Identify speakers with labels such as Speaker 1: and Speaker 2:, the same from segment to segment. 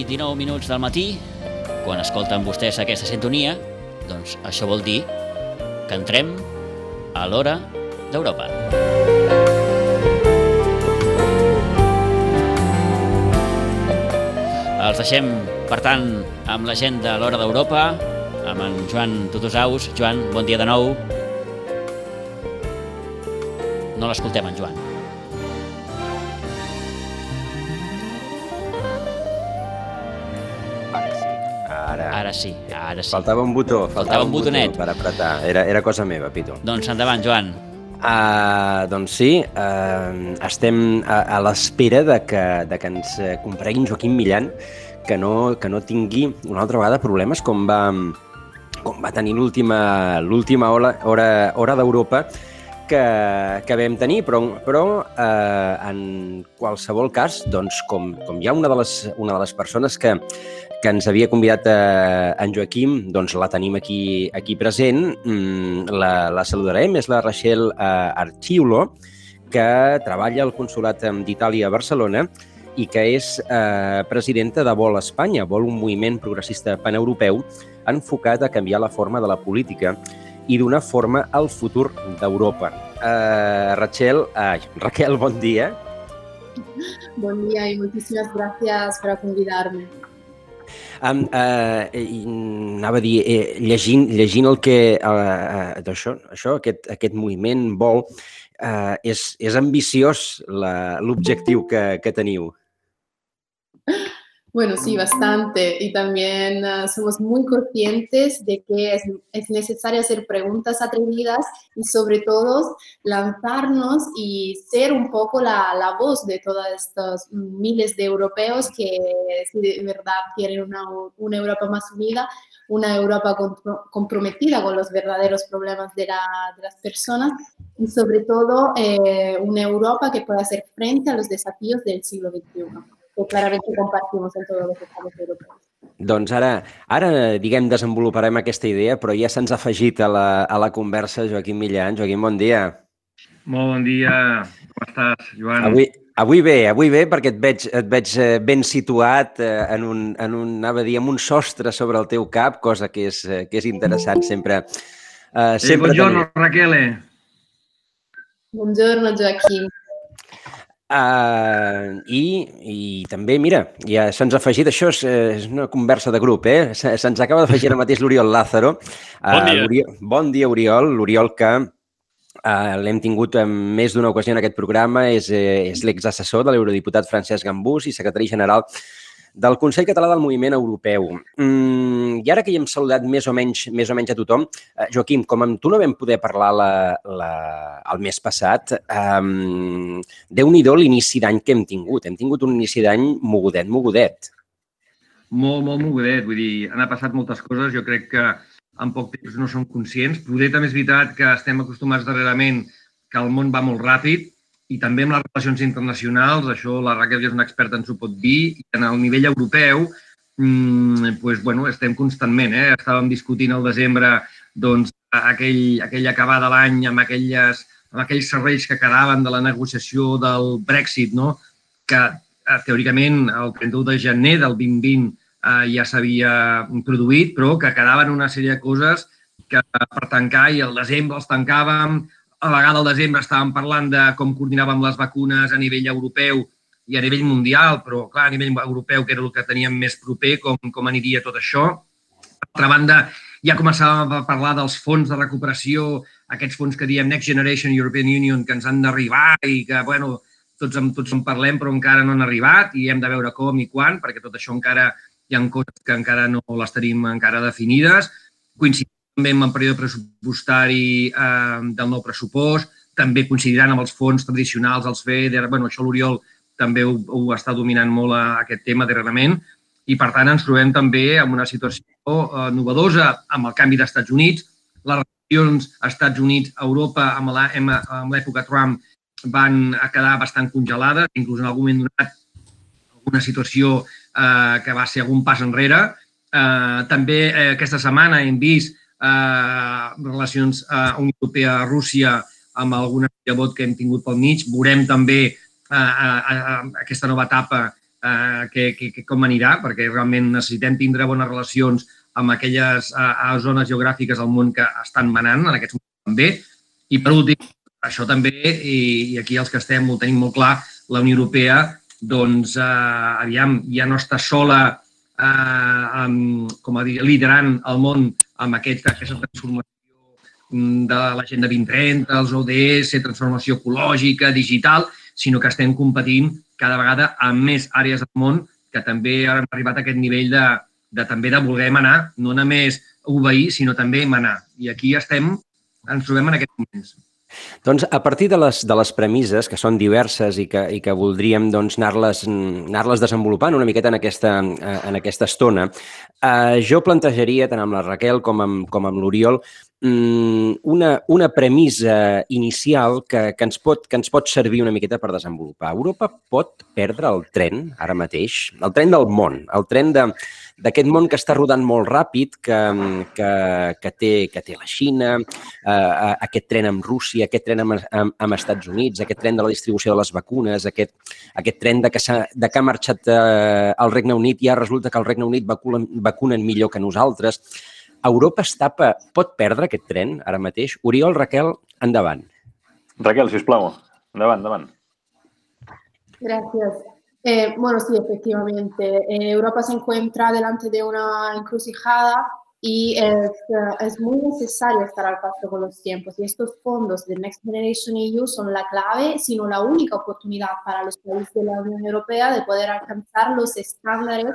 Speaker 1: és les 10 i 19 minuts del matí, quan escolten vostès aquesta sintonia, doncs això vol dir que entrem a l'hora d'Europa. Els deixem, per tant, amb la gent de l'Hora d'Europa, amb en Joan Tutusaus. Joan, bon dia de nou. No l'escoltem, en Joan.
Speaker 2: Ara
Speaker 1: sí.
Speaker 2: Faltava un botó.
Speaker 1: Faltava un botonet.
Speaker 2: Per apretar. Era, era cosa meva, Pitu.
Speaker 1: Doncs endavant, Joan.
Speaker 2: Uh, doncs sí, uh, estem a, a l'espera de, que, de que ens eh, comparegui en Joaquim Millan, que no, que no tingui una altra vegada problemes com va, com va tenir l'última l'última hora, hora, hora d'Europa que, que vam tenir, però, però eh, en qualsevol cas, doncs, com, com hi ha una de les, una de les persones que, que ens havia convidat eh, en Joaquim, doncs la tenim aquí, aquí present, mm, la, la saludarem, és la Rachel eh, Archiulo, que treballa al Consolat d'Itàlia a Barcelona i que és eh, presidenta de Vol Espanya, Vol un moviment progressista paneuropeu enfocat a canviar la forma de la política i donar forma al futur d'Europa. Uh, Rachel, uh, Raquel, bon dia.
Speaker 3: Bon dia i moltíssimes gràcies per convidar-me.
Speaker 2: Um, uh, anava a dir, eh, llegint, llegint el que uh, uh, d'això, això, aquest, aquest moviment vol, uh, és, és ambiciós l'objectiu que, que teniu.
Speaker 3: Bueno, sí, bastante. Y también uh, somos muy conscientes de que es, es, necesario hacer preguntas atrevidas y sobre todo lanzarnos y ser un poco la, la voz de todos estos miles de europeos que si de verdad quieren una, una Europa más unida, una Europa comprometida con los verdaderos problemas de, la, de las personas y sobre todo eh, una Europa que pueda hacer frente a los desafíos del siglo XXI. Que clarament compartimos en tots els estats europeus.
Speaker 2: Doncs ara, ara, diguem, desenvoluparem aquesta idea, però ja se'ns ha afegit a la, a la conversa Joaquim Millan. Joaquim, bon dia.
Speaker 4: Molt bon dia. Com estàs, Joan?
Speaker 2: Avui, avui bé, avui bé, perquè et veig, et veig eh, ben situat eh, en un, en un, anava a dir, en un sostre sobre el teu cap, cosa que és, eh, que és interessant sempre.
Speaker 4: Uh, sempre eh, buongiorno, tenir... Raquel.
Speaker 3: Buongiorno, Joaquim.
Speaker 2: Uh, i, I també, mira, ja se'ns ha afegit, això és, és una conversa de grup, eh? Se'ns acaba d'afegir ara mateix l'Oriol Lázaro.
Speaker 5: Uh, bon dia.
Speaker 2: Oriol, bon dia, Oriol. L'Oriol que uh, l'hem tingut en més d'una ocasió en aquest programa, és, eh, és l'exassessor de l'eurodiputat Francesc Gambús i secretari general del Consell Català del Moviment Europeu. Mm, I ara que hi hem saludat més o menys, més o menys a tothom, eh, Joaquim, com amb tu no vam poder parlar la, la, el mes passat, um, déu-n'hi-do l'inici d'any que hem tingut. Hem tingut un inici d'any mogudet, mogudet.
Speaker 4: Molt, molt mogudet. Vull dir, han passat moltes coses. Jo crec que en poc temps no som conscients. Poder també és veritat que estem acostumats darrerament que el món va molt ràpid, i també amb les relacions internacionals, això la Raquel ja és una experta en s'ho pot dir, i en el nivell europeu mmm, pues, bueno, estem constantment. Eh? Estàvem discutint al desembre doncs, aquell, aquell acabar de l'any amb, aquelles, amb aquells serveis que quedaven de la negociació del Brexit, no? que eh, teòricament el 31 de gener del 2020 eh, ja s'havia produït, però que quedaven una sèrie de coses que per tancar i el desembre els tancàvem, a la vegada al desembre estàvem parlant de com coordinàvem les vacunes a nivell europeu i a nivell mundial, però clar, a nivell europeu, que era el que teníem més proper, com, com aniria tot això. D'altra banda, ja començàvem a parlar dels fons de recuperació, aquests fons que diem Next Generation European Union, que ens han d'arribar i que, bueno, tots en, tots en parlem, però encara no han arribat i hem de veure com i quan, perquè tot això encara hi ha coses que encara no les tenim encara definides. Coincidim també amb el període pressupostari eh, del nou pressupost, també coincidiran amb els fons tradicionals, els FEDER, bueno, això l'Oriol també ho, ho està dominant molt a, a aquest tema darrerament, i per tant ens trobem també en una situació eh, novedosa amb el canvi d'Estats Units, les relacions Estats Units-Europa amb l'època Trump van quedar bastant congelades, inclús en algun moment donat alguna situació eh, que va ser algun pas enrere. Eh, també eh, aquesta setmana hem vist eh, relacions eh, Unió Europea-Rússia amb alguna vot que hem tingut pel mig. Veurem també eh, eh, aquesta nova etapa eh, que, que, que com anirà, perquè realment necessitem tindre bones relacions amb aquelles eh, zones geogràfiques del món que estan manant en aquests moments també. I per últim, això també, i, i aquí els que estem ho tenim molt clar, la Unió Europea, doncs, eh, aviam, ja no està sola eh, amb, com a dir, liderant el món amb aquest, aquesta transformació de l'Agenda 2030, els ODS, transformació ecològica, digital, sinó que estem competint cada vegada amb més àrees del món que també han arribat a aquest nivell de, de també de voler manar, no només obeir, sinó també manar. I aquí estem, ens trobem en aquests moments.
Speaker 2: Doncs a partir de les, de les premisses, que són diverses i que, i que voldríem doncs, anar-les anar, desenvolupant una miqueta en aquesta, en aquesta estona, eh, jo plantejaria, tant amb la Raquel com amb, com amb l'Oriol, una, una premissa inicial que, que, ens pot, que ens pot servir una miqueta per desenvolupar. Europa pot perdre el tren ara mateix, el tren del món, el tren d'aquest món que està rodant molt ràpid, que, que, que, té, que té la Xina, eh, aquest tren amb Rússia, aquest tren amb, amb, amb Estats Units, aquest tren de la distribució de les vacunes, aquest, aquest tren de que, ha, de que ha marxat eh, al Regne Unit i ja resulta que el Regne Unit vacunen, vacunen millor que nosaltres. Europa es tapa, pot perdre aquest tren ara mateix? Oriol, Raquel, endavant.
Speaker 5: Raquel, si us plau, endavant, endavant.
Speaker 3: Gracias. Eh, bueno, sí, efectivamente. Eh, Europa se encuentra delante de una encrucijada y es, es, muy necesario estar al paso con los tiempos. Y estos fondos de Next Generation EU son la clave, sino la única oportunidad para los países de la Unión Europea de poder alcanzar los estándares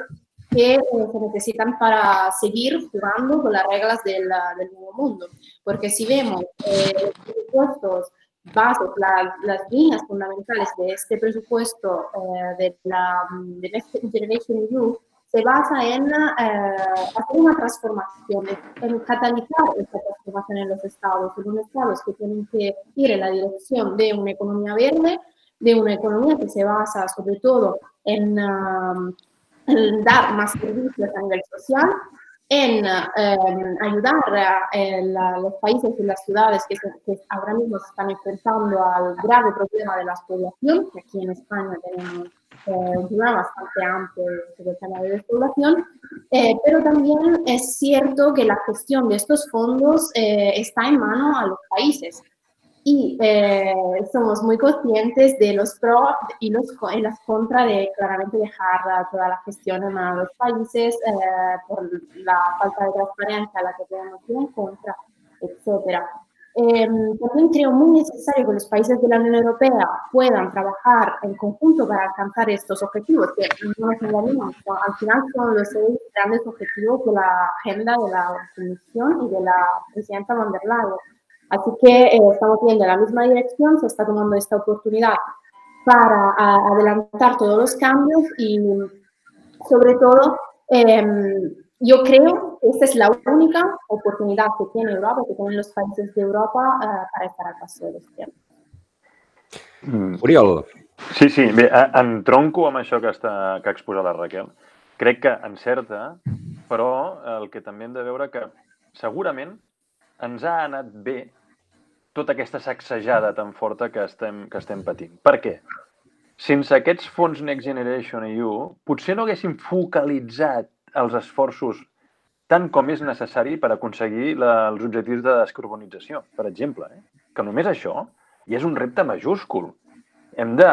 Speaker 3: que eh, se necesitan para seguir jugando con las reglas del, del nuevo mundo. Porque si vemos eh, los presupuestos bases, la, las líneas fundamentales de este presupuesto eh, de la de Next Generation EU, se basa en eh, hacer una transformación, en catalizar esta transformación en los estados, en los estados que tienen que ir en la dirección de una economía verde, de una economía que se basa sobre todo en, um, dar más servicios a nivel social, en eh, ayudar a, los países y las ciudades que, que, ahora mismo se están enfrentando al grave problema de la población, que aquí en España tenemos eh, un problema bastante amplio sobre el tema de despoblación, eh, pero también es cierto que la gestión de estos fondos eh, está en mano a los países y eh, somos muy conscientes de los pros y, los, y las contras de claramente dejar toda la gestión en los países eh, por la falta de transparencia a la que tenemos en contra, etc. Eh, también creo muy necesario que los países de la Unión Europea puedan trabajar en conjunto para alcanzar estos objetivos, que no nos engañemos, al final son los seis grandes objetivos de la agenda de la Comisión y de la presidenta von der Leyen Así que eh, estamos viendo la misma dirección, se está tomando esta oportunidad para a, adelantar todos los cambios y sobre todo eh, yo creo que esta es la única oportunidad que tiene Europa, que tienen los países de Europa eh, para estar al paso de los tiempos.
Speaker 2: Mm. Oriol.
Speaker 5: Sí, sí, bé, en tronco amb això que, està, que ha exposat la Raquel. Crec que encerta, però el que també hem de veure que segurament ens ha anat bé tota aquesta sacsejada tan forta que estem, que estem patint. Per què? Sense aquests fons Next Generation EU, potser no haguéssim focalitzat els esforços tant com és necessari per aconseguir la, els objectius de descarbonització, per exemple. Eh? Que només això ja és un repte majúscul. Hem de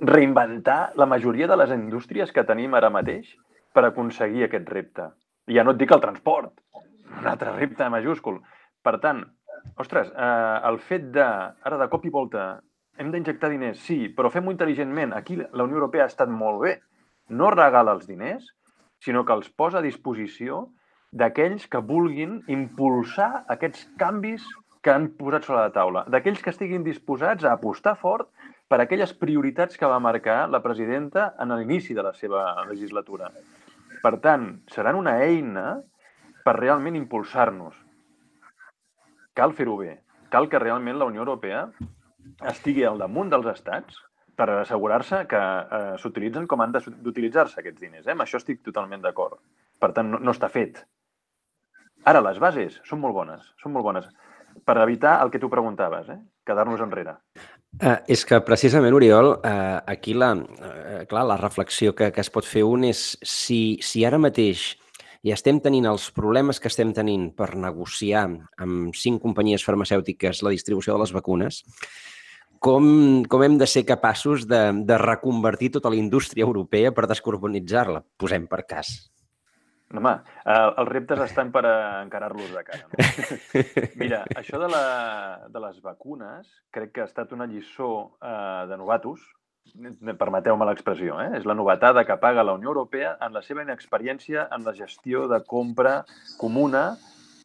Speaker 5: reinventar la majoria de les indústries que tenim ara mateix per aconseguir aquest repte. I ja no et dic el transport, un altre repte majúscul. Per tant, ostres, eh, el fet de, ara de cop i volta, hem d'injectar diners, sí, però fem-ho intel·ligentment. Aquí la Unió Europea ha estat molt bé. No regala els diners, sinó que els posa a disposició d'aquells que vulguin impulsar aquests canvis que han posat sobre la taula, d'aquells que estiguin disposats a apostar fort per aquelles prioritats que va marcar la presidenta en l'inici de la seva legislatura. Per tant, seran una eina per realment impulsar-nos cal fer-ho bé. Cal que realment la Unió Europea estigui al damunt dels estats per assegurar-se que eh, s'utilitzen com han d'utilitzar-se aquests diners. Eh? Amb això estic totalment d'acord. Per tant, no, no està fet. Ara, les bases són molt bones, són molt bones per evitar el que tu preguntaves, eh? quedar-nos enrere.
Speaker 2: Uh, és que precisament, Oriol, uh, aquí la, uh, clar, la reflexió que, que es pot fer un és si, si ara mateix i estem tenint els problemes que estem tenint per negociar amb cinc companyies farmacèutiques la distribució de les vacunes, com, com hem de ser capaços de, de reconvertir tota la indústria europea per descarbonitzar-la? Posem per cas.
Speaker 5: Home, eh, els reptes estan per encarar-los de cara. No? Mira, això de, la, de les vacunes crec que ha estat una lliçó eh, de novatos, permeteu-me l'expressió, eh? és la novetada que paga la Unió Europea en la seva inexperiència en la gestió de compra comuna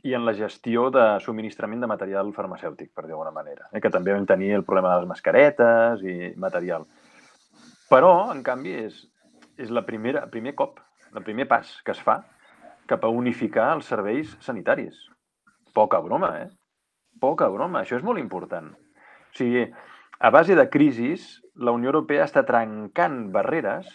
Speaker 5: i en la gestió de subministrament de material farmacèutic, per dir d'alguna manera, eh? que també vam tenir el problema de les mascaretes i material. Però, en canvi, és, és la primera, primer cop, el primer pas que es fa cap a unificar els serveis sanitaris. Poca broma, eh? Poca broma. Això és molt important. O sigui, a base de crisis, la Unió Europea està trencant barreres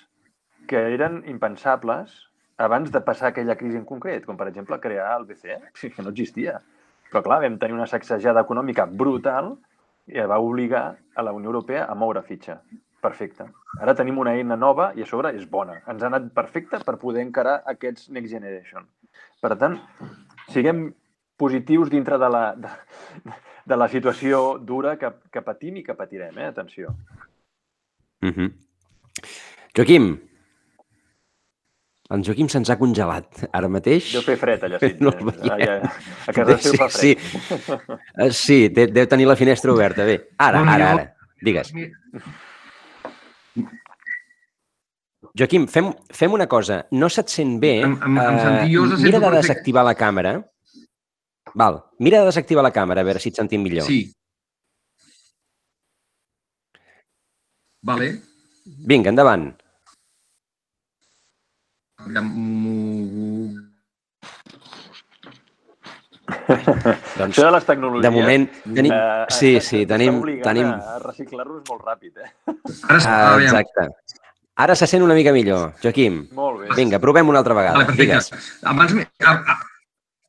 Speaker 5: que eren impensables abans de passar aquella crisi en concret, com per exemple crear el BCE, que no existia. Però clar, vam tenir una sacsejada econòmica brutal i va obligar a la Unió Europea a moure fitxa. Perfecte. Ara tenim una eina nova i a sobre és bona. Ens ha anat perfecte per poder encarar aquests Next Generation. Per tant, siguem positius dintre de la, de, de la situació dura que, que patim i que patirem, eh? Atenció.
Speaker 2: Mm -hmm. Joaquim, en Joaquim se'ns ha congelat ara mateix.
Speaker 5: Deu fer fred allà, sí. No a, a casa seu fa fred.
Speaker 2: Sí, sí. sí deu tenir la finestra oberta. Bé, ara, ara, ara. Digues. Joaquim, fem, fem una cosa. No se't sent bé. Em, em, em uh, mira de desactivar la càmera. Val. Mira de desactivar la càmera, a veure si et sentim millor.
Speaker 4: Sí. Vale.
Speaker 2: Vinga, endavant.
Speaker 5: doncs, Això de les tecnologies...
Speaker 2: De moment, tenim... Uh, sí, sí, tenim... tenim...
Speaker 5: a reciclar-los molt ràpid, eh?
Speaker 2: Ara, uh, exacte. Ara se sent una mica millor, Joaquim.
Speaker 5: Molt bé.
Speaker 2: Vinga, provem una altra vegada. Vale, Digues.
Speaker 4: Abans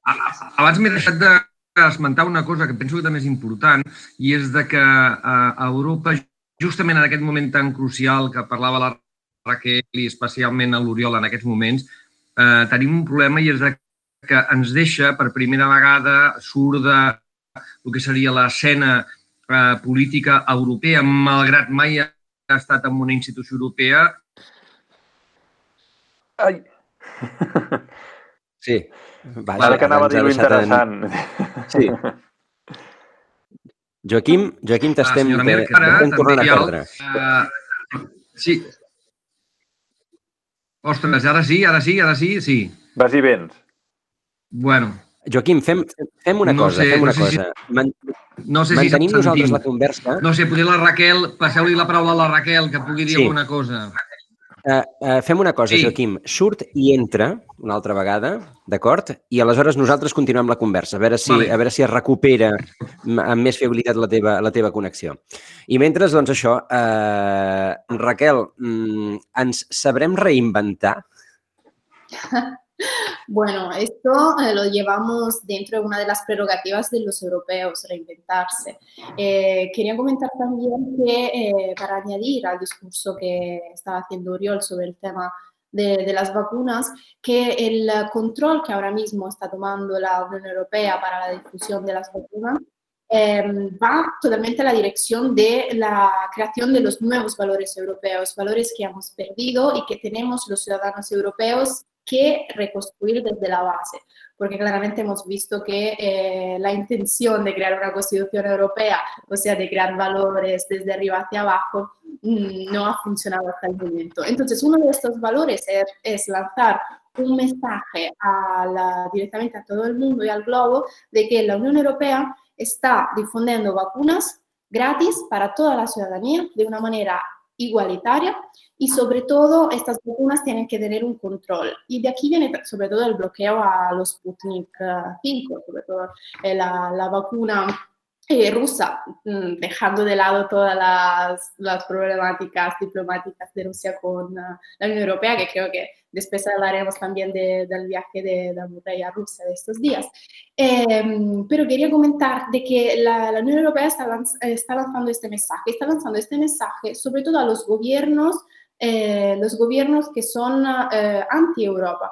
Speaker 4: abans m'he deixat d'esmentar una cosa que penso que també és important i és de que a Europa, justament en aquest moment tan crucial que parlava la Raquel i especialment a l'Oriol en aquests moments, eh, tenim un problema i és de que ens deixa per primera vegada surt de el que seria l'escena eh, política europea, malgrat mai ha estat en una institució europea.
Speaker 5: Ai!
Speaker 2: Sí.
Speaker 5: Vaja, Ara que anava a dir interessant. En...
Speaker 2: Sí. Joaquim, Joaquim ah, t'estem ah, tornant a perdre. Uh,
Speaker 4: sí. Ostres, ara sí, ara sí, ara sí, sí.
Speaker 5: Vas i vens.
Speaker 4: Bueno.
Speaker 2: Joaquim, fem, fem una no cosa, sé, fem una no sé cosa. Si... Man... No sé si Mantenim nosaltres la conversa.
Speaker 4: No sé, potser la Raquel, passeu-li la paraula a la Raquel, que pugui dir sí. alguna cosa.
Speaker 2: Uh, uh, fem una cosa, sí. Joaquim. Surt i entra una altra vegada, d'acord? I aleshores nosaltres continuem la conversa, a veure si, vale. a veure si es recupera amb més fiabilitat la teva, la teva connexió. I mentre, doncs això, uh, Raquel, mm, ens sabrem reinventar?
Speaker 3: Bueno, esto eh, lo llevamos dentro de una de las prerrogativas de los europeos, reinventarse. Eh, quería comentar también que, eh, para añadir al discurso que estaba haciendo Oriol sobre el tema de, de, las vacunas, que el control que ahora mismo está tomando la Unión Europea para la difusión de las vacunas em, va totalmente a la dirección de la creación de los nuevos valores europeos, valores que hemos perdido y que tenemos los ciudadanos europeos que reconstruir desde la base, porque claramente hemos visto que eh, la intención de crear una constitución europea, o sea, de crear valores desde arriba hacia abajo, mm, no ha funcionado hasta el momento. Entonces, uno de estos valores es, es lanzar un mensaje a la, directamente a todo el mundo y al globo de que la Unión Europea está difundiendo vacunas gratis para toda la ciudadanía de una manera igualitaria y sobre todo estas vacunas tienen que tener un control. Y de aquí viene sobre todo el bloqueo a los Sputnik 5, sobre todo eh, la, la, vacuna eh, rusa, mm, dejando de lado todas las, las, problemáticas diplomáticas de Rusia con uh, la Unión Europea, que creo que después hablaremos también de, del viaje de, de Murray a Rusia de estos días. Eh, pero quería comentar de que la, la Unión Europea está, lanz, está, lanzando este mensaje, está lanzando este mensaje sobre todo a los gobiernos, eh, los gobiernos que son eh, anti-Europa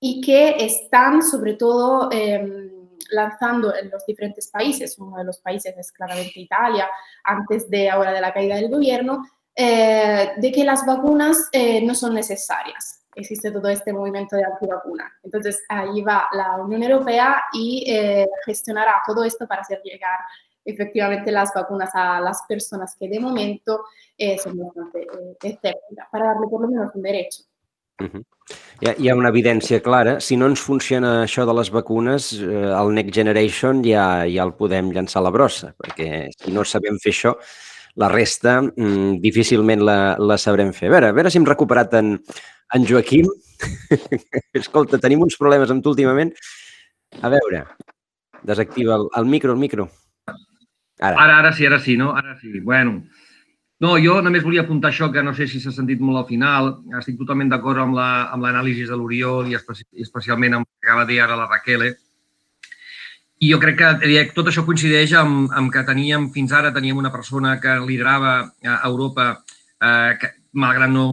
Speaker 3: y que están sobre todo em, lanzando en los diferentes países, uno de los países es claramente Italia, antes de ahora de la caída del gobierno, eh, de que las vacunas eh, no son necesarias. Existe todo este movimiento de antivacuna. Entonces ahí va la Unión Europea y eh, gestionará todo esto para hacer llegar efectivamente las vacunas a las personas que de momento son bastante escépticas, para darle por lo menos un derecho.
Speaker 2: Uh -huh. Hi ha, hi ha una evidència clara. Si no ens funciona això de les vacunes, eh, el Next Generation ja, ja el podem llançar a la brossa, perquè si no sabem fer això, la resta mm, difícilment la, la sabrem fer. A veure, a veure si hem recuperat en, en Joaquim. Escolta, tenim uns problemes amb tu últimament. A veure, desactiva el, el micro, el micro.
Speaker 4: Ara. ara, ara sí, ara sí, no? Ara sí. Bueno, no, jo només volia apuntar això, que no sé si s'ha sentit molt al final. Estic totalment d'acord amb l'anàlisi la, de l'Oriol i especi especialment amb el que acaba de dir ara la Raquel. Eh? I jo crec que eh, tot això coincideix amb, amb que teníem, fins ara teníem una persona que liderava a Europa, eh, que, malgrat no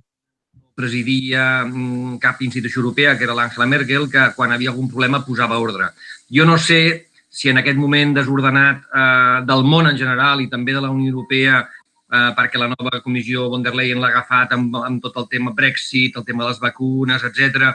Speaker 4: presidia mm, cap institució europea, que era l'Àngela Merkel, que quan havia algun problema posava ordre. Jo no sé si en aquest moment desordenat eh, del món en general i també de la Unió Europea eh, perquè la nova comissió von der Leyen l'ha agafat amb, amb tot el tema Brexit, el tema de les vacunes, etc.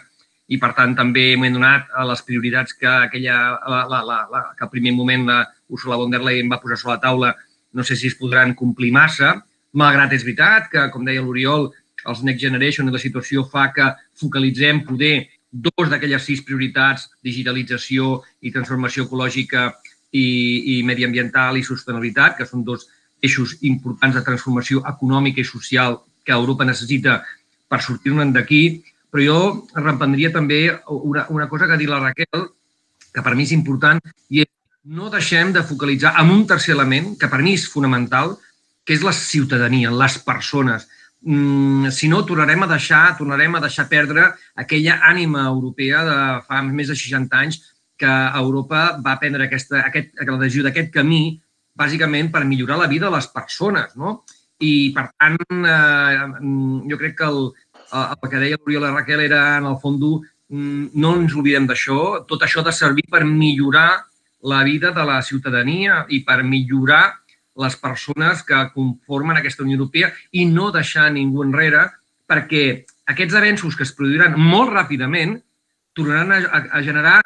Speaker 4: I, per tant, també m'he donat a les prioritats que, aquella, la, la, la, la, que al primer moment la Ursula von der Leyen va posar sobre la taula no sé si es podran complir massa, malgrat és veritat que, com deia l'Oriol, els Next Generation la situació fa que focalitzem poder dos d'aquelles sis prioritats, digitalització i transformació ecològica i, i mediambiental i sostenibilitat, que són dos eixos importants de transformació econòmica i social que Europa necessita per sortir-ne d'aquí, però jo reprendria també una, una cosa que ha dit la Raquel, que per mi és important, i és no deixem de focalitzar en un tercer element, que per mi és fonamental, que és la ciutadania, les persones. Mm, si no, tornarem a deixar tornarem a deixar perdre aquella ànima europea de fa més de 60 anys que Europa va prendre aquesta, aquest, la decisió d'aquest camí bàsicament per millorar la vida de les persones, no? I, per tant, eh, jo crec que el, el que deia l'Oriol Raquel era, en el fons, mm, no ens oblidem d'això. Tot això ha de servir per millorar la vida de la ciutadania i per millorar les persones que conformen aquesta Unió Europea i no deixar ningú enrere perquè aquests avenços que es produiran molt ràpidament tornaran a, a, a generar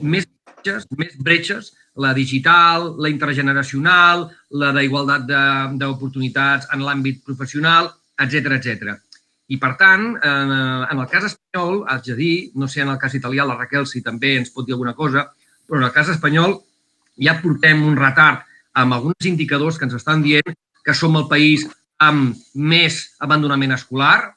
Speaker 4: més bretxes, més bretxes la digital, la intergeneracional, la d'igualtat d'oportunitats en l'àmbit professional, etc etc. I, per tant, en el cas espanyol, haig de dir, no sé en el cas italià, la Raquel si també ens pot dir alguna cosa, però en el cas espanyol ja portem un retard amb alguns indicadors que ens estan dient que som el país amb més abandonament escolar,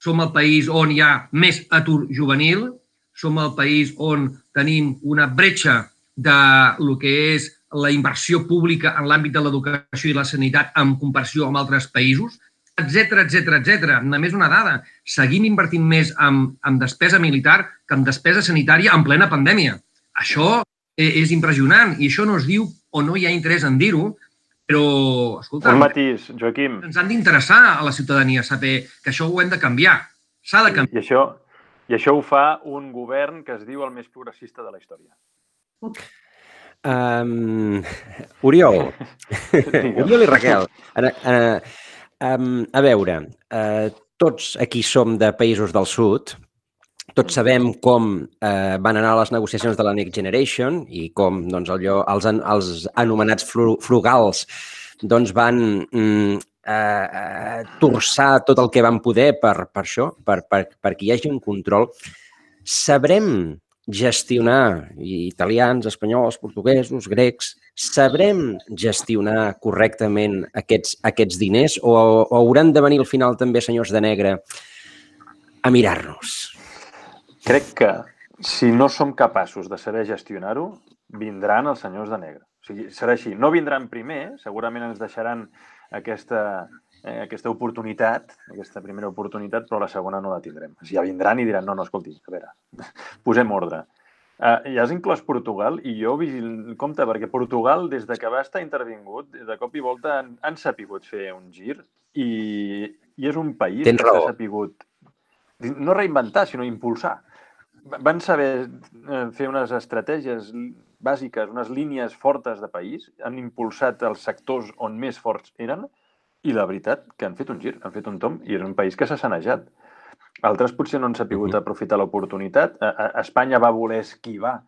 Speaker 4: som el país on hi ha més atur juvenil, som el país on tenim una bretxa de lo que és la inversió pública en l'àmbit de l'educació i la sanitat en comparació amb altres països, etc etc etc. Només una dada, seguim invertint més en, en despesa militar que en despesa sanitària en plena pandèmia. Això e, és impressionant i això no es diu o no hi ha interès en dir-ho, però, escolta...
Speaker 5: Un matís, Joaquim.
Speaker 4: Ens han d'interessar a la ciutadania saber que això ho hem de canviar. S'ha de canviar.
Speaker 5: I això, I això ho fa un govern que es diu el més progressista de la història.
Speaker 2: Um, Oriol. Oriol i Raquel. A, a, um, a veure, uh, tots aquí som de països del sud, tots sabem com eh, van anar les negociacions de la Next Generation i com doncs, allò, els, els anomenats frugals doncs, van mm, eh, eh, torçar tot el que van poder per, per això, per, per, perquè hi hagi un control. Sabrem gestionar, italians, espanyols, portuguesos, grecs, sabrem gestionar correctament aquests, aquests diners o, o hauran de venir al final també senyors de negre a mirar-nos?
Speaker 5: Crec que si no som capaços de saber gestionar-ho, vindran els senyors de negre. O sigui, serà així. No vindran primer, segurament ens deixaran aquesta, eh, aquesta oportunitat, aquesta primera oportunitat, però la segona no la tindrem. O sigui, ja vindran i diran, no, no, escolti, a veure, posem ordre. Uh, ja has inclòs Portugal i jo vigil... compte, perquè Portugal, des de que va estar intervingut, de cop i volta han, han sapigut fer un gir i, i és un país
Speaker 2: Tens
Speaker 5: que
Speaker 2: raó.
Speaker 5: s'ha sapigut no reinventar, sinó impulsar. Van saber eh, fer unes estratègies bàsiques, unes línies fortes de país, han impulsat els sectors on més forts eren i la veritat que han fet un gir, han fet un tom i és un país que s'ha sanejat. Altres potser no han sapigut aprofitar l'oportunitat. Espanya va voler esquivar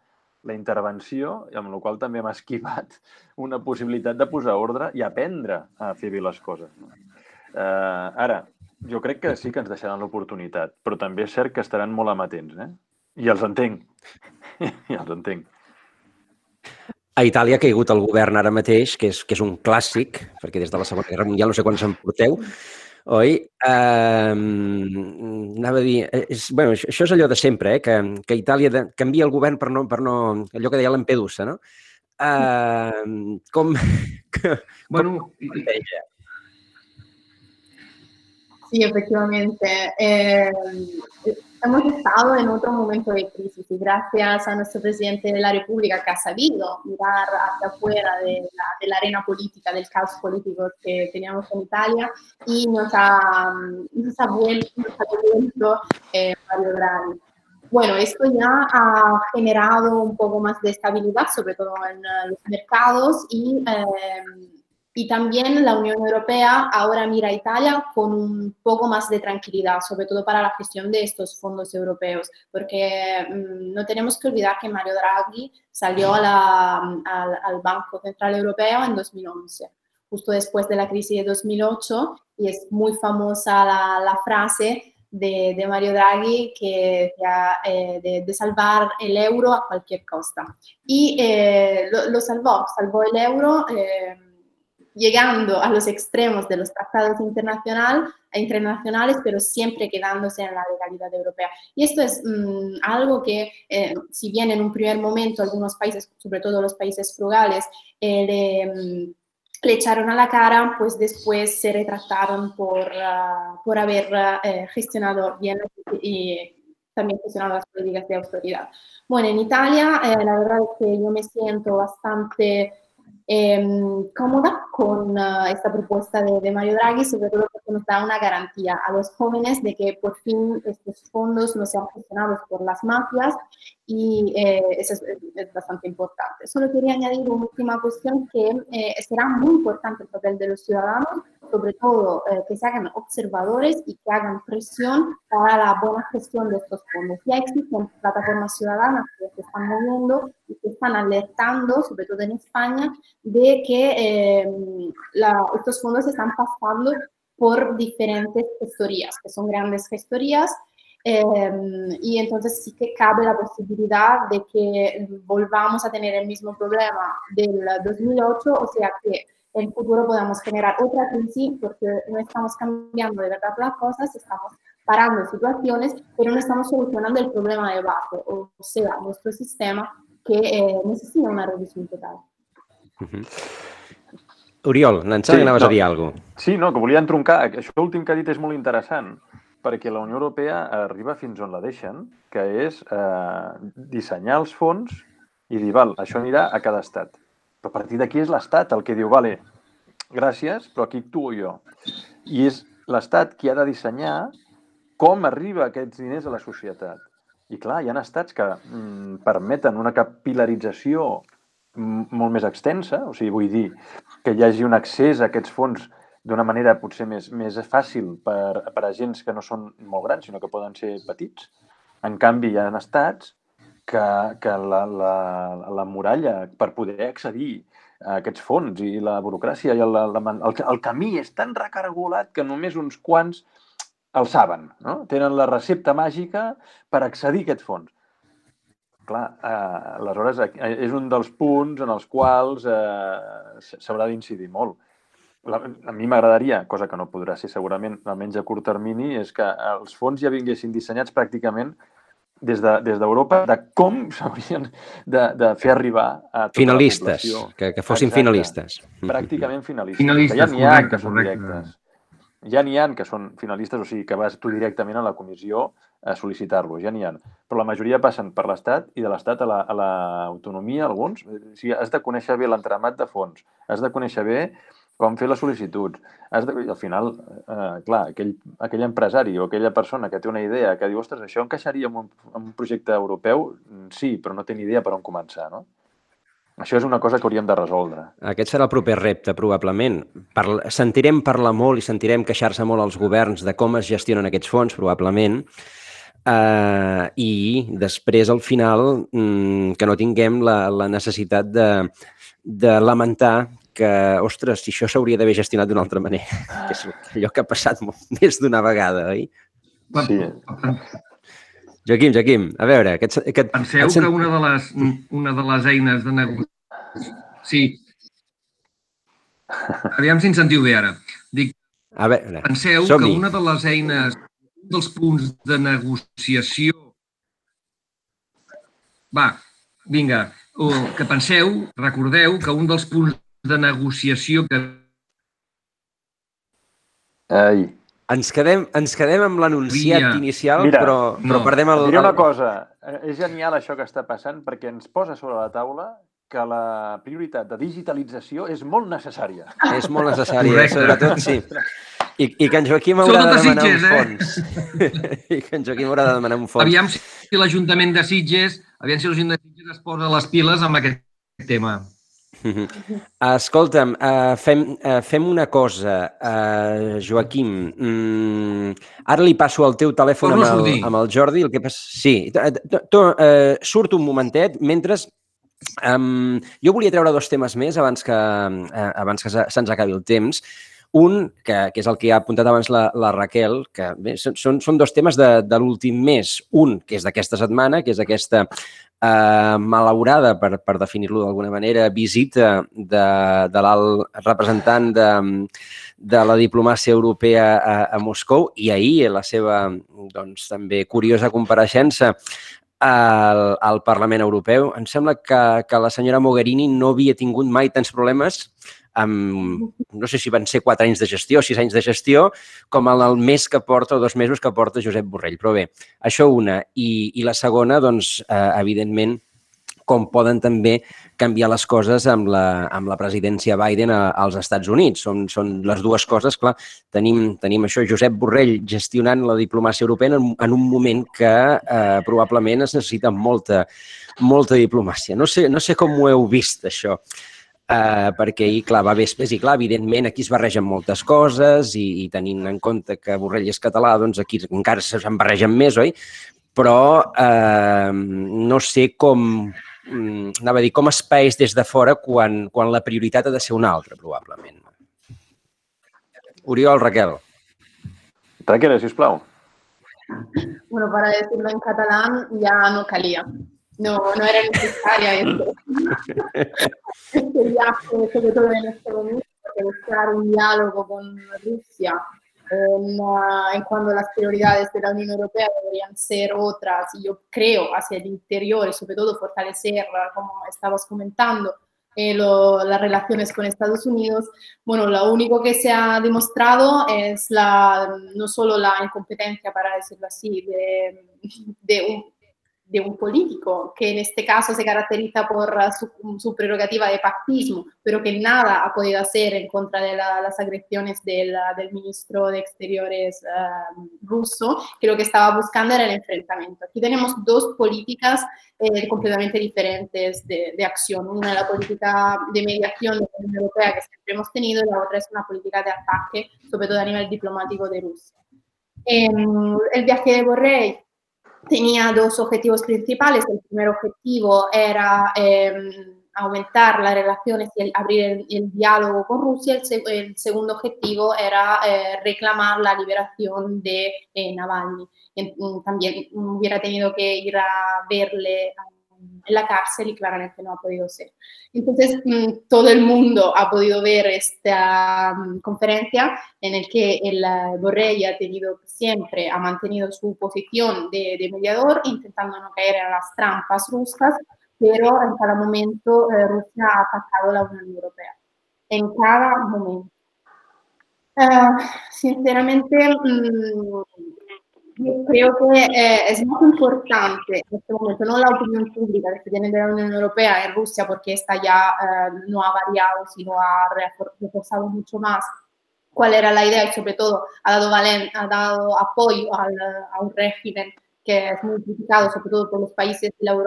Speaker 5: la intervenció, amb la qual també hem esquivat una possibilitat de posar ordre i aprendre a fer bé les coses. No? Uh, ara, jo crec que sí que ens deixaran l'oportunitat, però també és cert que estaran molt amatents, eh? I els entenc. I els entenc.
Speaker 2: A Itàlia ha caigut el govern ara mateix, que és, que és un clàssic, perquè des de la Segona Guerra Mundial no sé quants en porteu, oi? Uh, anava a dir, és, bueno, això, això és allò de sempre, eh? que, que Itàlia de, canvia el govern per no, per no... allò que deia Lampedusa, no? Uh, com... que,
Speaker 4: Bueno, i-
Speaker 2: planteja?
Speaker 3: Sí, efectivamente. Eh, hemos estado en otro momento de crisis y gracias a nuestro presidente de la República que ha sabido mirar hacia afuera de la, de la arena política, del caos político que teníamos en Italia y nos ha, nos ha vuelto, nos ha devuelto eh, Mario Draghi. Bueno, esto ya ha generado un poco más de estabilidad, sobre todo en eh, los mercados y, eh, y también la Unión Europea ahora mira a Italia con un poco más de tranquilidad, sobre todo para la gestión de estos fondos europeos, porque mm, no tenemos que olvidar que Mario Draghi salió a la- al, al Banco Central Europeo en 2011 justo después de la crisis de 2008 y es muy famosa la, la frase de, de Mario Draghi que decía eh, de, de salvar el euro a cualquier costa. Y eh, lo, lo salvó, salvó el euro eh, llegando a los extremos de los tratados internacional, internacionales, pero siempre quedándose en la legalidad europea. Y esto es mm, algo que, eh, si bien en un primer momento algunos países, sobre todo los países frugales, eh, le, mm, le echaron a la cara, pues después se retrataron por, ah, por haber eh, gestionado bien y también gestionado las políticas de autoridad. Bueno, en Italia eh, la verdad es que yo me siento bastante em, cómoda con ah, esta propuesta de, de Mario Draghi, sobre todo porque nos da una garantía a los jóvenes de que por fin estos fondos no sean gestionados por las mafias y eh, eso es, es bastante importante. Solo quería añadir una última cuestión que eh, será muy importante el papel de los ciudadanos, sobre todo eh, que se hagan observadores y que hagan presión para la buena gestión de estos fondos. Ya existen plataformas ciudadanas que se están moviendo y que están alertando, sobre todo en España, de que eh, la- estos fondos están pasando por diferentes gestorías, que son grandes gestorías, eh, y entonces sí que cabe la posibilidad de que volvamos a tener el mismo problema del 2008, o sea que en futuro podamos generar otra crisis porque no estamos cambiando de verdad las cosas, estamos parando situaciones, pero no estamos solucionando el problema de base, o sea, nuestro sistema que eh, necesita una revisión total.
Speaker 2: Oriol, em
Speaker 5: Sí,
Speaker 2: que anaves
Speaker 5: no.
Speaker 2: a dir alguna cosa.
Speaker 5: Sí, no, que volia entroncar. Això últim que ha dit és molt interessant, perquè la Unió Europea arriba fins on la deixen, que és eh, dissenyar els fons i dir, val, això anirà a cada estat. Però a partir d'aquí és l'Estat el que diu, vale, gràcies, però aquí actuo jo. I és l'Estat qui ha de dissenyar com arriba aquests diners a la societat. I clar, hi ha estats que mm, permeten una capilarització molt més extensa, o sigui, vull dir, que hi hagi un accés a aquests fons d'una manera potser més, més fàcil per, per a gens que no són molt grans, sinó que poden ser petits. En canvi, hi ha estats que, que la, la, la muralla per poder accedir a aquests fons i la burocràcia i el, el, el, camí és tan recargolat que només uns quants el saben, no? Tenen la recepta màgica per accedir a aquests fons. Clar, eh, aleshores eh, és un dels punts en els quals eh, s'haurà d'incidir molt. La, a mi m'agradaria, cosa que no podrà ser segurament, almenys a curt termini, és que els fons ja vinguessin dissenyats pràcticament des d'Europa de, des de com s'haurien de, de fer arribar a tota
Speaker 2: finalistes,
Speaker 5: la població.
Speaker 2: que, que fossin
Speaker 5: Exacte.
Speaker 2: finalistes.
Speaker 5: Pràcticament finalistes.
Speaker 4: Finalistes,
Speaker 5: que ja ha
Speaker 4: correcte, correcte.
Speaker 5: directes. Ja n'hi ha que són finalistes, o sigui, que vas tu directament a la comissió a sol·licitar-lo, ja n'hi ha. Però la majoria passen per l'Estat i de l'Estat a la- l'autonomia, alguns. O sigui, has de conèixer bé l'entramat de fons, has de conèixer bé com fer les sol·licituds. Has de... Al final, eh, clar, aquell, aquell empresari o aquella persona que té una idea que diu, ostres, això encaixaria en un, en un projecte europeu? Mm, Sí, però no té ni idea per on començar, no? Això és una cosa que hauríem de resoldre.
Speaker 2: Aquest serà el proper repte, probablement. Parla... Sentirem parlar molt i sentirem queixar-se molt als governs de com es gestionen aquests fons, probablement, uh, i després, al final, mm, que no tinguem la, la necessitat de, de lamentar que, ostres, si això s'hauria d'haver gestionat d'una altra manera, que és allò que ha passat molt, més d'una vegada, oi?
Speaker 5: Sí.
Speaker 2: Joaquim, Joaquim, a veure, que et, que et,
Speaker 4: Penseu
Speaker 2: et sent-
Speaker 4: que una de les, una de les eines de negociació... Sí. Aviam si ens sentiu bé ara. Dic,
Speaker 2: A veure,
Speaker 4: penseu que una de les eines, un dels punts de negociació... Va, vinga, o que penseu, recordeu que un dels punts de negociació que
Speaker 5: Ai.
Speaker 2: Ens quedem, ens quedem amb l'anunciat inicial,
Speaker 5: Mira,
Speaker 2: però, però
Speaker 4: no.
Speaker 2: perdem el...
Speaker 5: Diré una cosa, eh, és genial això que està passant perquè ens posa sobre la taula que la prioritat de digitalització és molt necessària.
Speaker 2: És molt necessari, eh?
Speaker 4: Correcte.
Speaker 2: sobretot, sí. I, I que en Joaquim haurà de demanar
Speaker 4: Sitges,
Speaker 2: un
Speaker 4: eh?
Speaker 2: fons. I que en Joaquim haurà de demanar un fons.
Speaker 4: Aviam si l'Ajuntament de Sitges, aviam si l'Ajuntament de Sitges es posa les piles amb aquest tema.
Speaker 2: Escolta'm, uh, fem, uh, fem una cosa, uh, Joaquim. Mm, ara li passo el teu telèfon amb el, amb el Jordi. El que passa... Sí, t- t- tu, uh, surt un momentet, mentre um, jo volia treure dos temes més abans que, uh, abans que se- se'ns acabi el temps. Un, que, que és el que ha apuntat abans la, la Raquel, que bé, són, són dos temes de, de l'últim mes. Un, que és d'aquesta setmana, que és aquesta eh, malaurada, per, per definir-lo d'alguna manera, visita de, de l'alt representant de, de la diplomàcia europea a, a Moscou i ahir la seva doncs, també curiosa compareixença al, al Parlament Europeu. Em sembla que, que la senyora Mogherini no havia tingut mai tants problemes amb, no sé si van ser quatre anys de gestió, sis anys de gestió, com en el mes que porta o dos mesos que porta Josep Borrell. Però bé, això una. I, i la segona, doncs, eh, evidentment, com poden també canviar les coses amb la, amb la presidència Biden a, als Estats Units. Són, són les dues coses, clar. Tenim, tenim això, Josep Borrell gestionant la diplomàcia europea en, en un moment que eh, probablement es necessita molta, molta diplomàcia. No sé, no sé com ho heu vist, això eh, perquè ahir, clar, va vespres i, clar, evidentment aquí es barregen moltes coses i, i tenint en compte que Borrell és català, doncs aquí encara se'n barregen més, oi? Però eh, no sé com, mm, anava a dir, com es paeix des de fora quan, quan la prioritat ha de ser una altra, probablement. Oriol, Raquel.
Speaker 5: Raquel, sisplau.
Speaker 3: Bueno, para decirlo en catalán ya no calía. No, no era necesaria esto. este viaje, sobre todo en este momento, porque buscar un diálogo con Rusia en, ah, en cuando las prioridades de la Unión Europea deberían ser otras, y yo creo hacia el interior y sobre todo fortalecer, ah, como estabas comentando, eh, lo- las relaciones con Estados Unidos, bueno, lo único que se ha demostrado es la, no solo la incompetencia, para decirlo así, de, de un, de un político que en este caso se caracteriza por su, su prerrogativa de pactismo, pero que nada ha podido hacer en contra de la- las agresiones del, del ministro de Exteriores uh, ruso, que lo que estaba buscando era el enfrentamiento. Aquí tenemos dos políticas eh, completamente diferentes de, de acción. Una es la política de mediación de la Unión Europea que siempre hemos tenido y la otra es una política de ataque, sobre todo a nivel diplomático de Rusia. Em, el viaje de Borrell tenía dos objetivos principales. El primer objetivo era em, aumentar las relaciones y el- abrir el, el diálogo con Rusia. El, el segundo objetivo era eh, reclamar la liberación de eh, Navalny. Y, también hubiera tenido que ir a verle a, en la cárcel y claramente no ha podido ser. Entonces, mm, todo el mundo ha podido ver esta mm, conferencia en el que el uh, Borrell ha tenido siempre, ha mantenido su posición de, de, mediador, intentando no caer en las trampas rusas, pero en cada momento eh, Rusia ha atacado la Unión Europea. En cada momento. Uh, sinceramente, mmm, yo creo que eh, es muy importante en este momento, no la opinión pública que tiene de la Europea en Rusia, porque esta ya eh, no ha variado, sino ha reforzado mucho más cuál era la idea sobre todo ha dado, valen, ha dado apoyo al, a un régimen que es muy criticado, sobre todo por los países de la del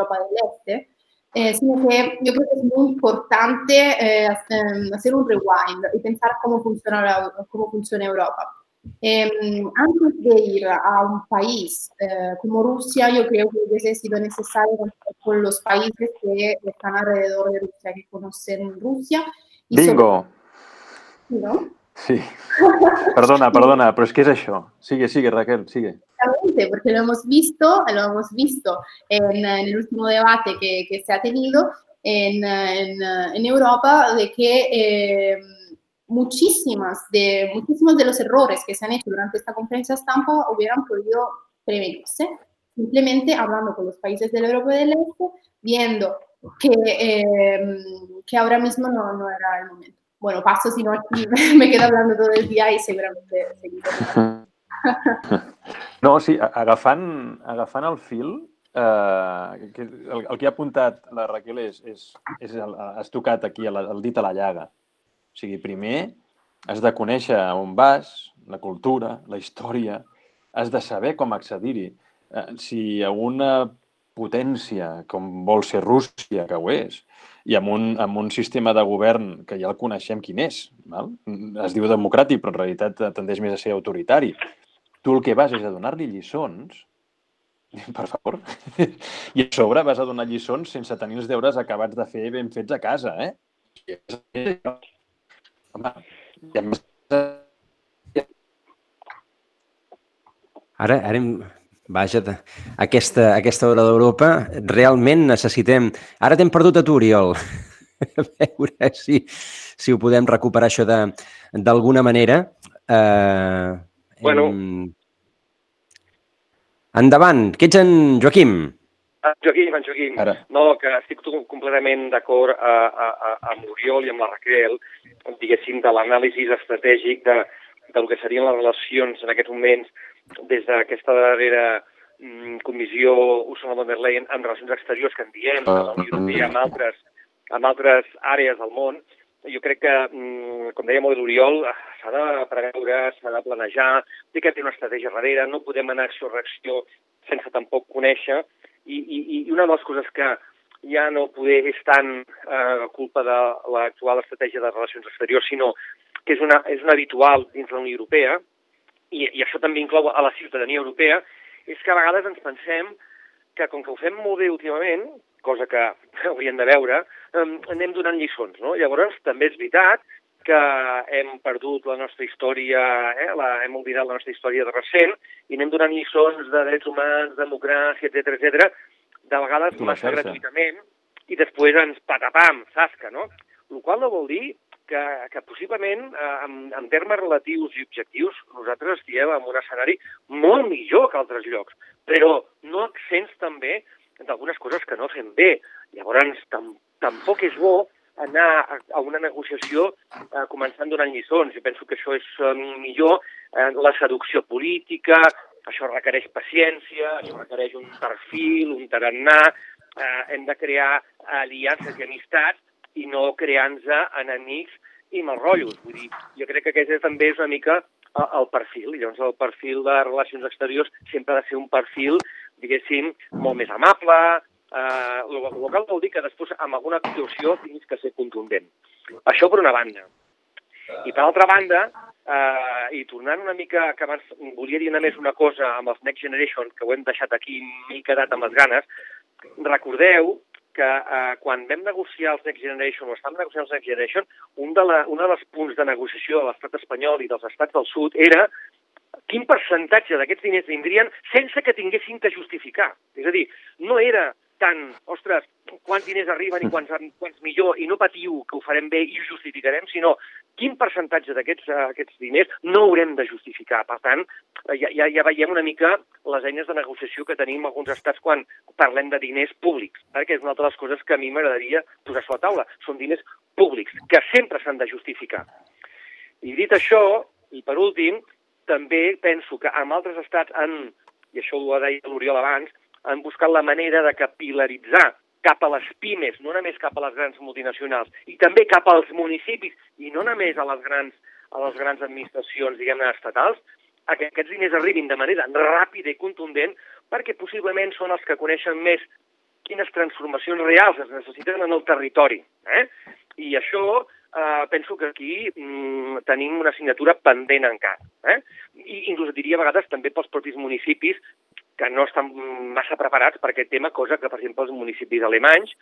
Speaker 3: Este, eh, sino que yo creo que es muy importante eh, hacer un rewind y pensar cómo funciona, cómo funciona Europa. Eh, antes de ir a un país eh, como Rusia, yo creo que hubiese sido necesario con los países que están alrededor de Rusia, que conocen Rusia.
Speaker 5: Y Bingo. Sobre... ¿No? Sí. Perdona, perdona, pero es que es eso. Sigue, sigue, Raquel, sigue.
Speaker 3: Exactamente, porque lo hemos visto, lo hemos visto en, en el último debate que, que se ha tenido en, en, en Europa, de que eh, muchísimas de, muchísimos de los errores que se han hecho durante esta conferencia estampa hubieran podido prevenirse, simplemente hablando con los países de la Europa del Este, viendo que, eh, que ahora mismo no, no, era el momento. Bueno, paso, si no me quedo hablando todo el día y seguramente seguiré.
Speaker 5: No, sí, agafant, agafant el fil, eh, el, el que ha apuntat la Raquel és, és, és el, has tocat aquí el, el dit a la llaga. O sigui, primer has de conèixer on vas, la cultura, la història, has de saber com accedir-hi. Eh, si una potència com vol ser Rússia, que ho és, i amb un, amb un sistema de govern que ja el coneixem quin és, val? es diu democràtic, però en realitat tendeix més a ser autoritari. Tu el que vas és a donar-li lliçons, per favor, i a sobre vas a donar lliçons sense tenir els deures acabats de fer ben fets a casa, eh?
Speaker 2: Ara, ara hem... Vaja, aquesta, aquesta hora d'Europa, realment necessitem... Ara t'hem perdut a tu, Oriol. A veure si, si ho podem recuperar això d'alguna manera. Uh,
Speaker 6: bueno.
Speaker 2: Hem... Endavant, que ets en Joaquim?
Speaker 6: En Joaquim, en Joaquim. Ara. No, que estic completament d'acord a, a, a, amb l'Oriol i amb la Raquel, diguéssim, de l'anàlisi estratègic de, del que serien les relacions en aquests moments des d'aquesta darrera mm, comissió Ursula von der Leyen en relacions exteriors que en diem, a la Unió Europea, amb altres, amb altres àrees del món, jo crec que, mm, com deia molt l'Oriol, s'ha de preveure, s'ha de planejar, té que tenir una estratègia darrere, no podem anar acció-reacció sense tampoc conèixer, i, i, i una de les coses que ja no poder és tant eh, culpa de l'actual estratègia de relacions exteriors, sinó que és una, és una habitual dins la Unió Europea, i, i això també inclou a la ciutadania europea, és que a vegades ens pensem que com que ho fem molt bé últimament, cosa que hauríem de veure, eh, anem donant lliçons, no? Llavors, també és veritat que hem perdut la nostra història, eh, la, hem oblidat la nostra història de recent i anem donant lliçons de drets humans, democràcia, etc etc, de vegades massa gratuïtament i després ens patapam, sasca, no? El qual no vol dir que, que possiblement, eh, en, en termes relatius i objectius, nosaltres estiguem en un escenari molt millor que altres llocs, però no accents també d'algunes coses que no fem bé. Llavors, tam, tampoc és bo anar a una negociació eh, començant donant lliçons. Jo penso que això és eh, millor eh, la seducció política, això requereix paciència, això requereix un perfil, un tarannà, eh, hem de crear aliances i amistats i no creant-nos enemics i malrotllos. Vull dir, jo crec que aquest també és una mica el perfil. I llavors el perfil de relacions exteriors sempre ha de ser un perfil, diguéssim, molt més amable, eh, el local vol dir que després amb alguna actuació tinguis que ser contundent. Això per una banda. I per altra banda, eh, i tornant una mica, que abans volia dir més una cosa amb els Next Generation, que ho hem deixat aquí, m'he quedat amb les ganes, recordeu que eh, quan vam negociar els Next Generation, o estàvem negociant els Next Generation, un, de la, un dels punts de negociació de l'estat espanyol i dels estats del sud era quin percentatge d'aquests diners vindrien sense que tinguessin que justificar. És a dir, no era tant, ostres, quants diners arriben i quants, quants millor, i no patiu que ho farem bé i ho justificarem, sinó quin percentatge d'aquests uh, aquests diners no haurem de justificar. Per tant, ja, ja, ja veiem una mica les eines de negociació que tenim alguns estats quan parlem de diners públics, eh, que és una de les coses que a mi m'agradaria posar a la taula. Són diners públics, que sempre s'han de justificar. I dit això, i per últim, també penso que amb altres estats han, i això ho deia l'Oriol abans, han buscat la manera de capilaritzar cap a les pimes, no només cap a les grans multinacionals, i també cap als municipis, i no només a les grans, a les grans administracions, diguem-ne, estatals, que aquests diners arribin de manera ràpida i contundent, perquè possiblement són els que coneixen més quines transformacions reals es necessiten en el territori. Eh? I això eh, penso que aquí mm, tenim una assignatura pendent encara. Eh? I inclús diria a vegades també pels propis municipis que no estan massa preparats per aquest tema, cosa que, per exemple, els municipis alemanys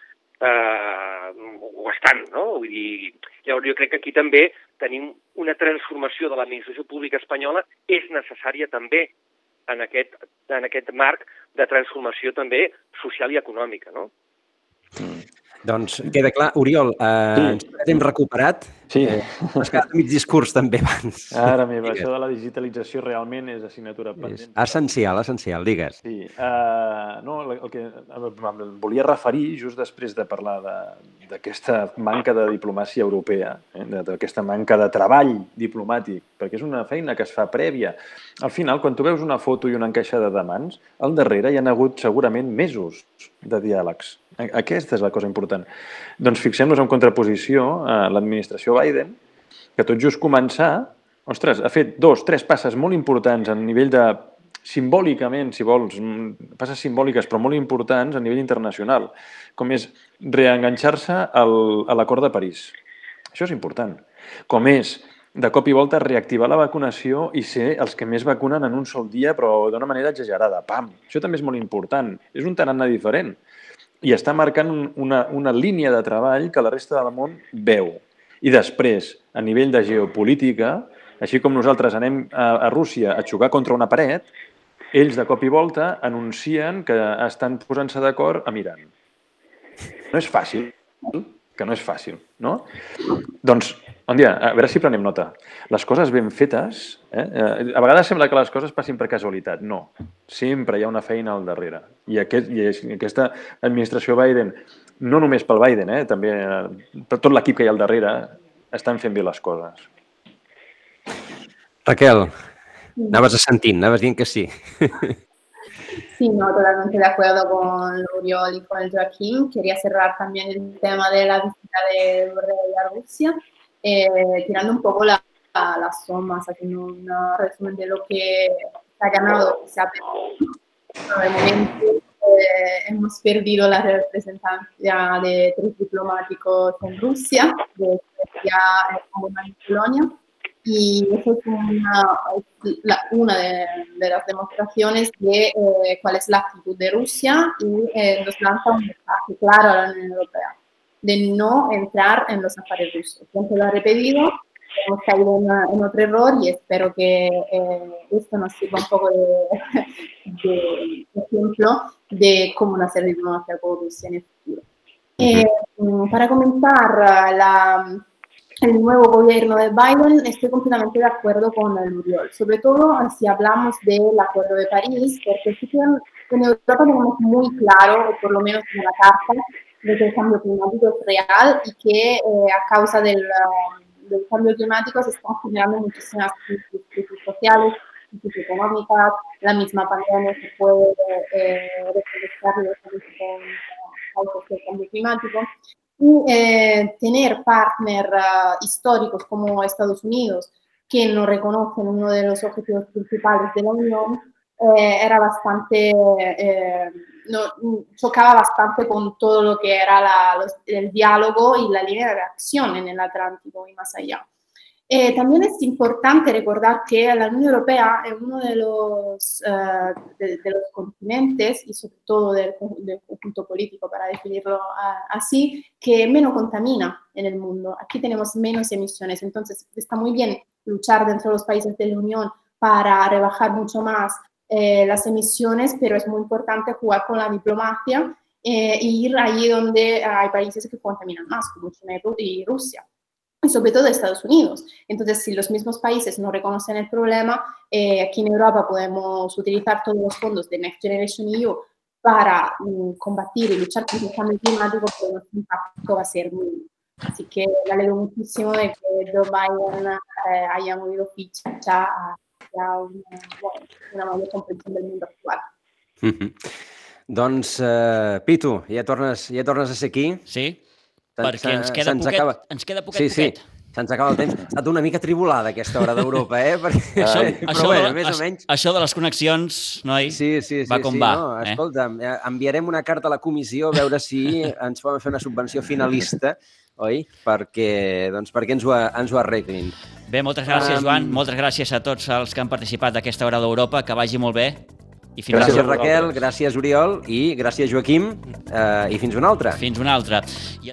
Speaker 6: eh, ho estan, no? Vull dir, llavors jo crec que aquí també tenim una transformació de l'administració pública espanyola és necessària també en aquest, en aquest marc de transformació també social i econòmica, no?
Speaker 2: Mm. Doncs queda clar. Oriol, eh, sí. ens hem recuperat.
Speaker 5: Sí.
Speaker 2: Eh, has quedat mig discurs també abans.
Speaker 5: Ara meva, això de la digitalització realment és assignatura pendent. És
Speaker 2: essencial, essencial, digues.
Speaker 5: Sí. Uh, no, el que em volia referir just després de parlar d'aquesta manca de diplomàcia europea, eh, d'aquesta manca de treball diplomàtic, perquè és una feina que es fa prèvia. Al final, quan tu veus una foto i una encaixada de mans, al darrere hi han hagut segurament mesos de diàlegs aquesta és la cosa important. Doncs fixem-nos en contraposició a l'administració Biden, que tot just començar, ostres, ha fet dos, tres passes molt importants a nivell de simbòlicament, si vols, passes simbòliques però molt importants a nivell internacional, com és reenganxar-se a l'acord de París. Això és important. Com és, de cop i volta, reactivar la vacunació i ser els que més vacunen en un sol dia, però d'una manera exagerada. Pam! Això també és molt important. És un tarannà diferent i està marcant una, una línia de treball que la resta del món veu. I després, a nivell de geopolítica, així com nosaltres anem a, a Rússia a xocar contra una paret, ells de cop i volta anuncien que estan posant-se d'acord a Iran. No és fàcil, que no és fàcil, no? Doncs Bon dia, a veure si prenem nota. Les coses ben fetes, eh? eh? a vegades sembla que les coses passin per casualitat. No, sempre hi ha una feina al darrere. I, aquest, i aquesta administració Biden, no només pel Biden, eh? també eh, tot l'equip que hi ha al darrere, estan fent bé les coses.
Speaker 2: Raquel, anaves assentint, anaves dient que sí.
Speaker 3: Sí, no, totalmente de acuerdo con Uriol y con el Joaquín. Quería cerrar también el tema de la visita de Borrell a Rusia. eh, tirando un poco la, las somas, haciendo un resumen de lo que se ha ganado, se ha perdido. momento eh, hemos perdido la representancia de tres diplomáticos en Rusia, de Suecia, y Polonia, y eso es una, una de, de, las demostraciones de eh, cuál es la actitud de Rusia y eh, nos lanza un mensaje claro a la Unión Europea de no entrar en los afares rusos. Siempre lo ha repetido, hemos caído en, en, otro error y espero que eh, esto nos sirva un poco de, de, ejemplo de cómo no hacer diplomacia con Rusia en el futuro. Eh, para comentar la, el nuevo gobierno de Biden, estoy completamente de acuerdo con el Uriol, sobre todo si hablamos del Acuerdo de París, porque sí que en Europa tenemos muy claro, o por lo menos en la carta, de que el cambio climático es real y que eh, a causa del, um, del, cambio climático se están generando muchísimas crisis, sociales, crisis económicas, la misma pandemia se puede eh, con causas del cambio climático. Y eh, tener partners uh, históricos como Estados Unidos, que no reconocen uno de los objetivos principales de la Unión, eh, era bastante eh, no, chocaba bastante con todo lo que era la, los, el diálogo y la línea de acción en el Atlántico y más allá. Eh, también es importante recordar que la Unión Europea es uno de los, uh, de, de, los continentes y sobre todo del, del, conjunto político, para definirlo uh, así, que menos contamina en el mundo. Aquí tenemos menos emisiones, entonces está muy bien luchar dentro de los países de la Unión para rebajar mucho más eh, las emisiones, pero es muy importante jugar con la diplomacia eh, ir allí donde hay países que contaminan más, como China y Rusia y sobre todo Estados Unidos. Entonces, si los mismos países no reconocen el problema, eh, aquí en Europa podemos utilizar todos los fondos de Next Generation EU para um, combatir y luchar contra el cambio climático, pero nuestro impacto va a ser muy... Así que me alegro muchísimo de que Joe Biden eh, haya movido ficha hacia una, bueno, una mayor comprensión del mundo actual.
Speaker 2: Mm -hmm. Doncs, uh, Pitu, ja tornes, ja tornes a ser aquí.
Speaker 1: Sí, perquè ens queda, poquet, acaba... ens queda poquet,
Speaker 2: sí,
Speaker 1: poquet.
Speaker 2: Sí. Se'ns acaba el temps. Ha estat una mica tribulada aquesta hora d'Europa, eh? Perquè...
Speaker 1: Això,
Speaker 2: Però
Speaker 1: això,
Speaker 2: bueno,
Speaker 1: de,
Speaker 2: més o menys...
Speaker 1: això de les connexions, noi,
Speaker 2: Sí, sí, sí.
Speaker 1: va com
Speaker 2: sí,
Speaker 1: va.
Speaker 2: No?
Speaker 1: eh?
Speaker 2: Escolta, eh? enviarem una carta a la comissió a veure si ens poden fer una subvenció finalista, oi? Perquè, doncs, perquè ens, ho, ens ho arreglin.
Speaker 1: Bé, moltes gràcies,
Speaker 2: Um,
Speaker 1: Joan. Moltes gràcies a tots els que han participat d'aquesta hora d'Europa. Que vagi molt bé. I fins,
Speaker 2: Gràcies, Raquel, gràcies, Oriol, i gràcies, Joaquim, eh, i fins una altra.
Speaker 1: fins una altra. I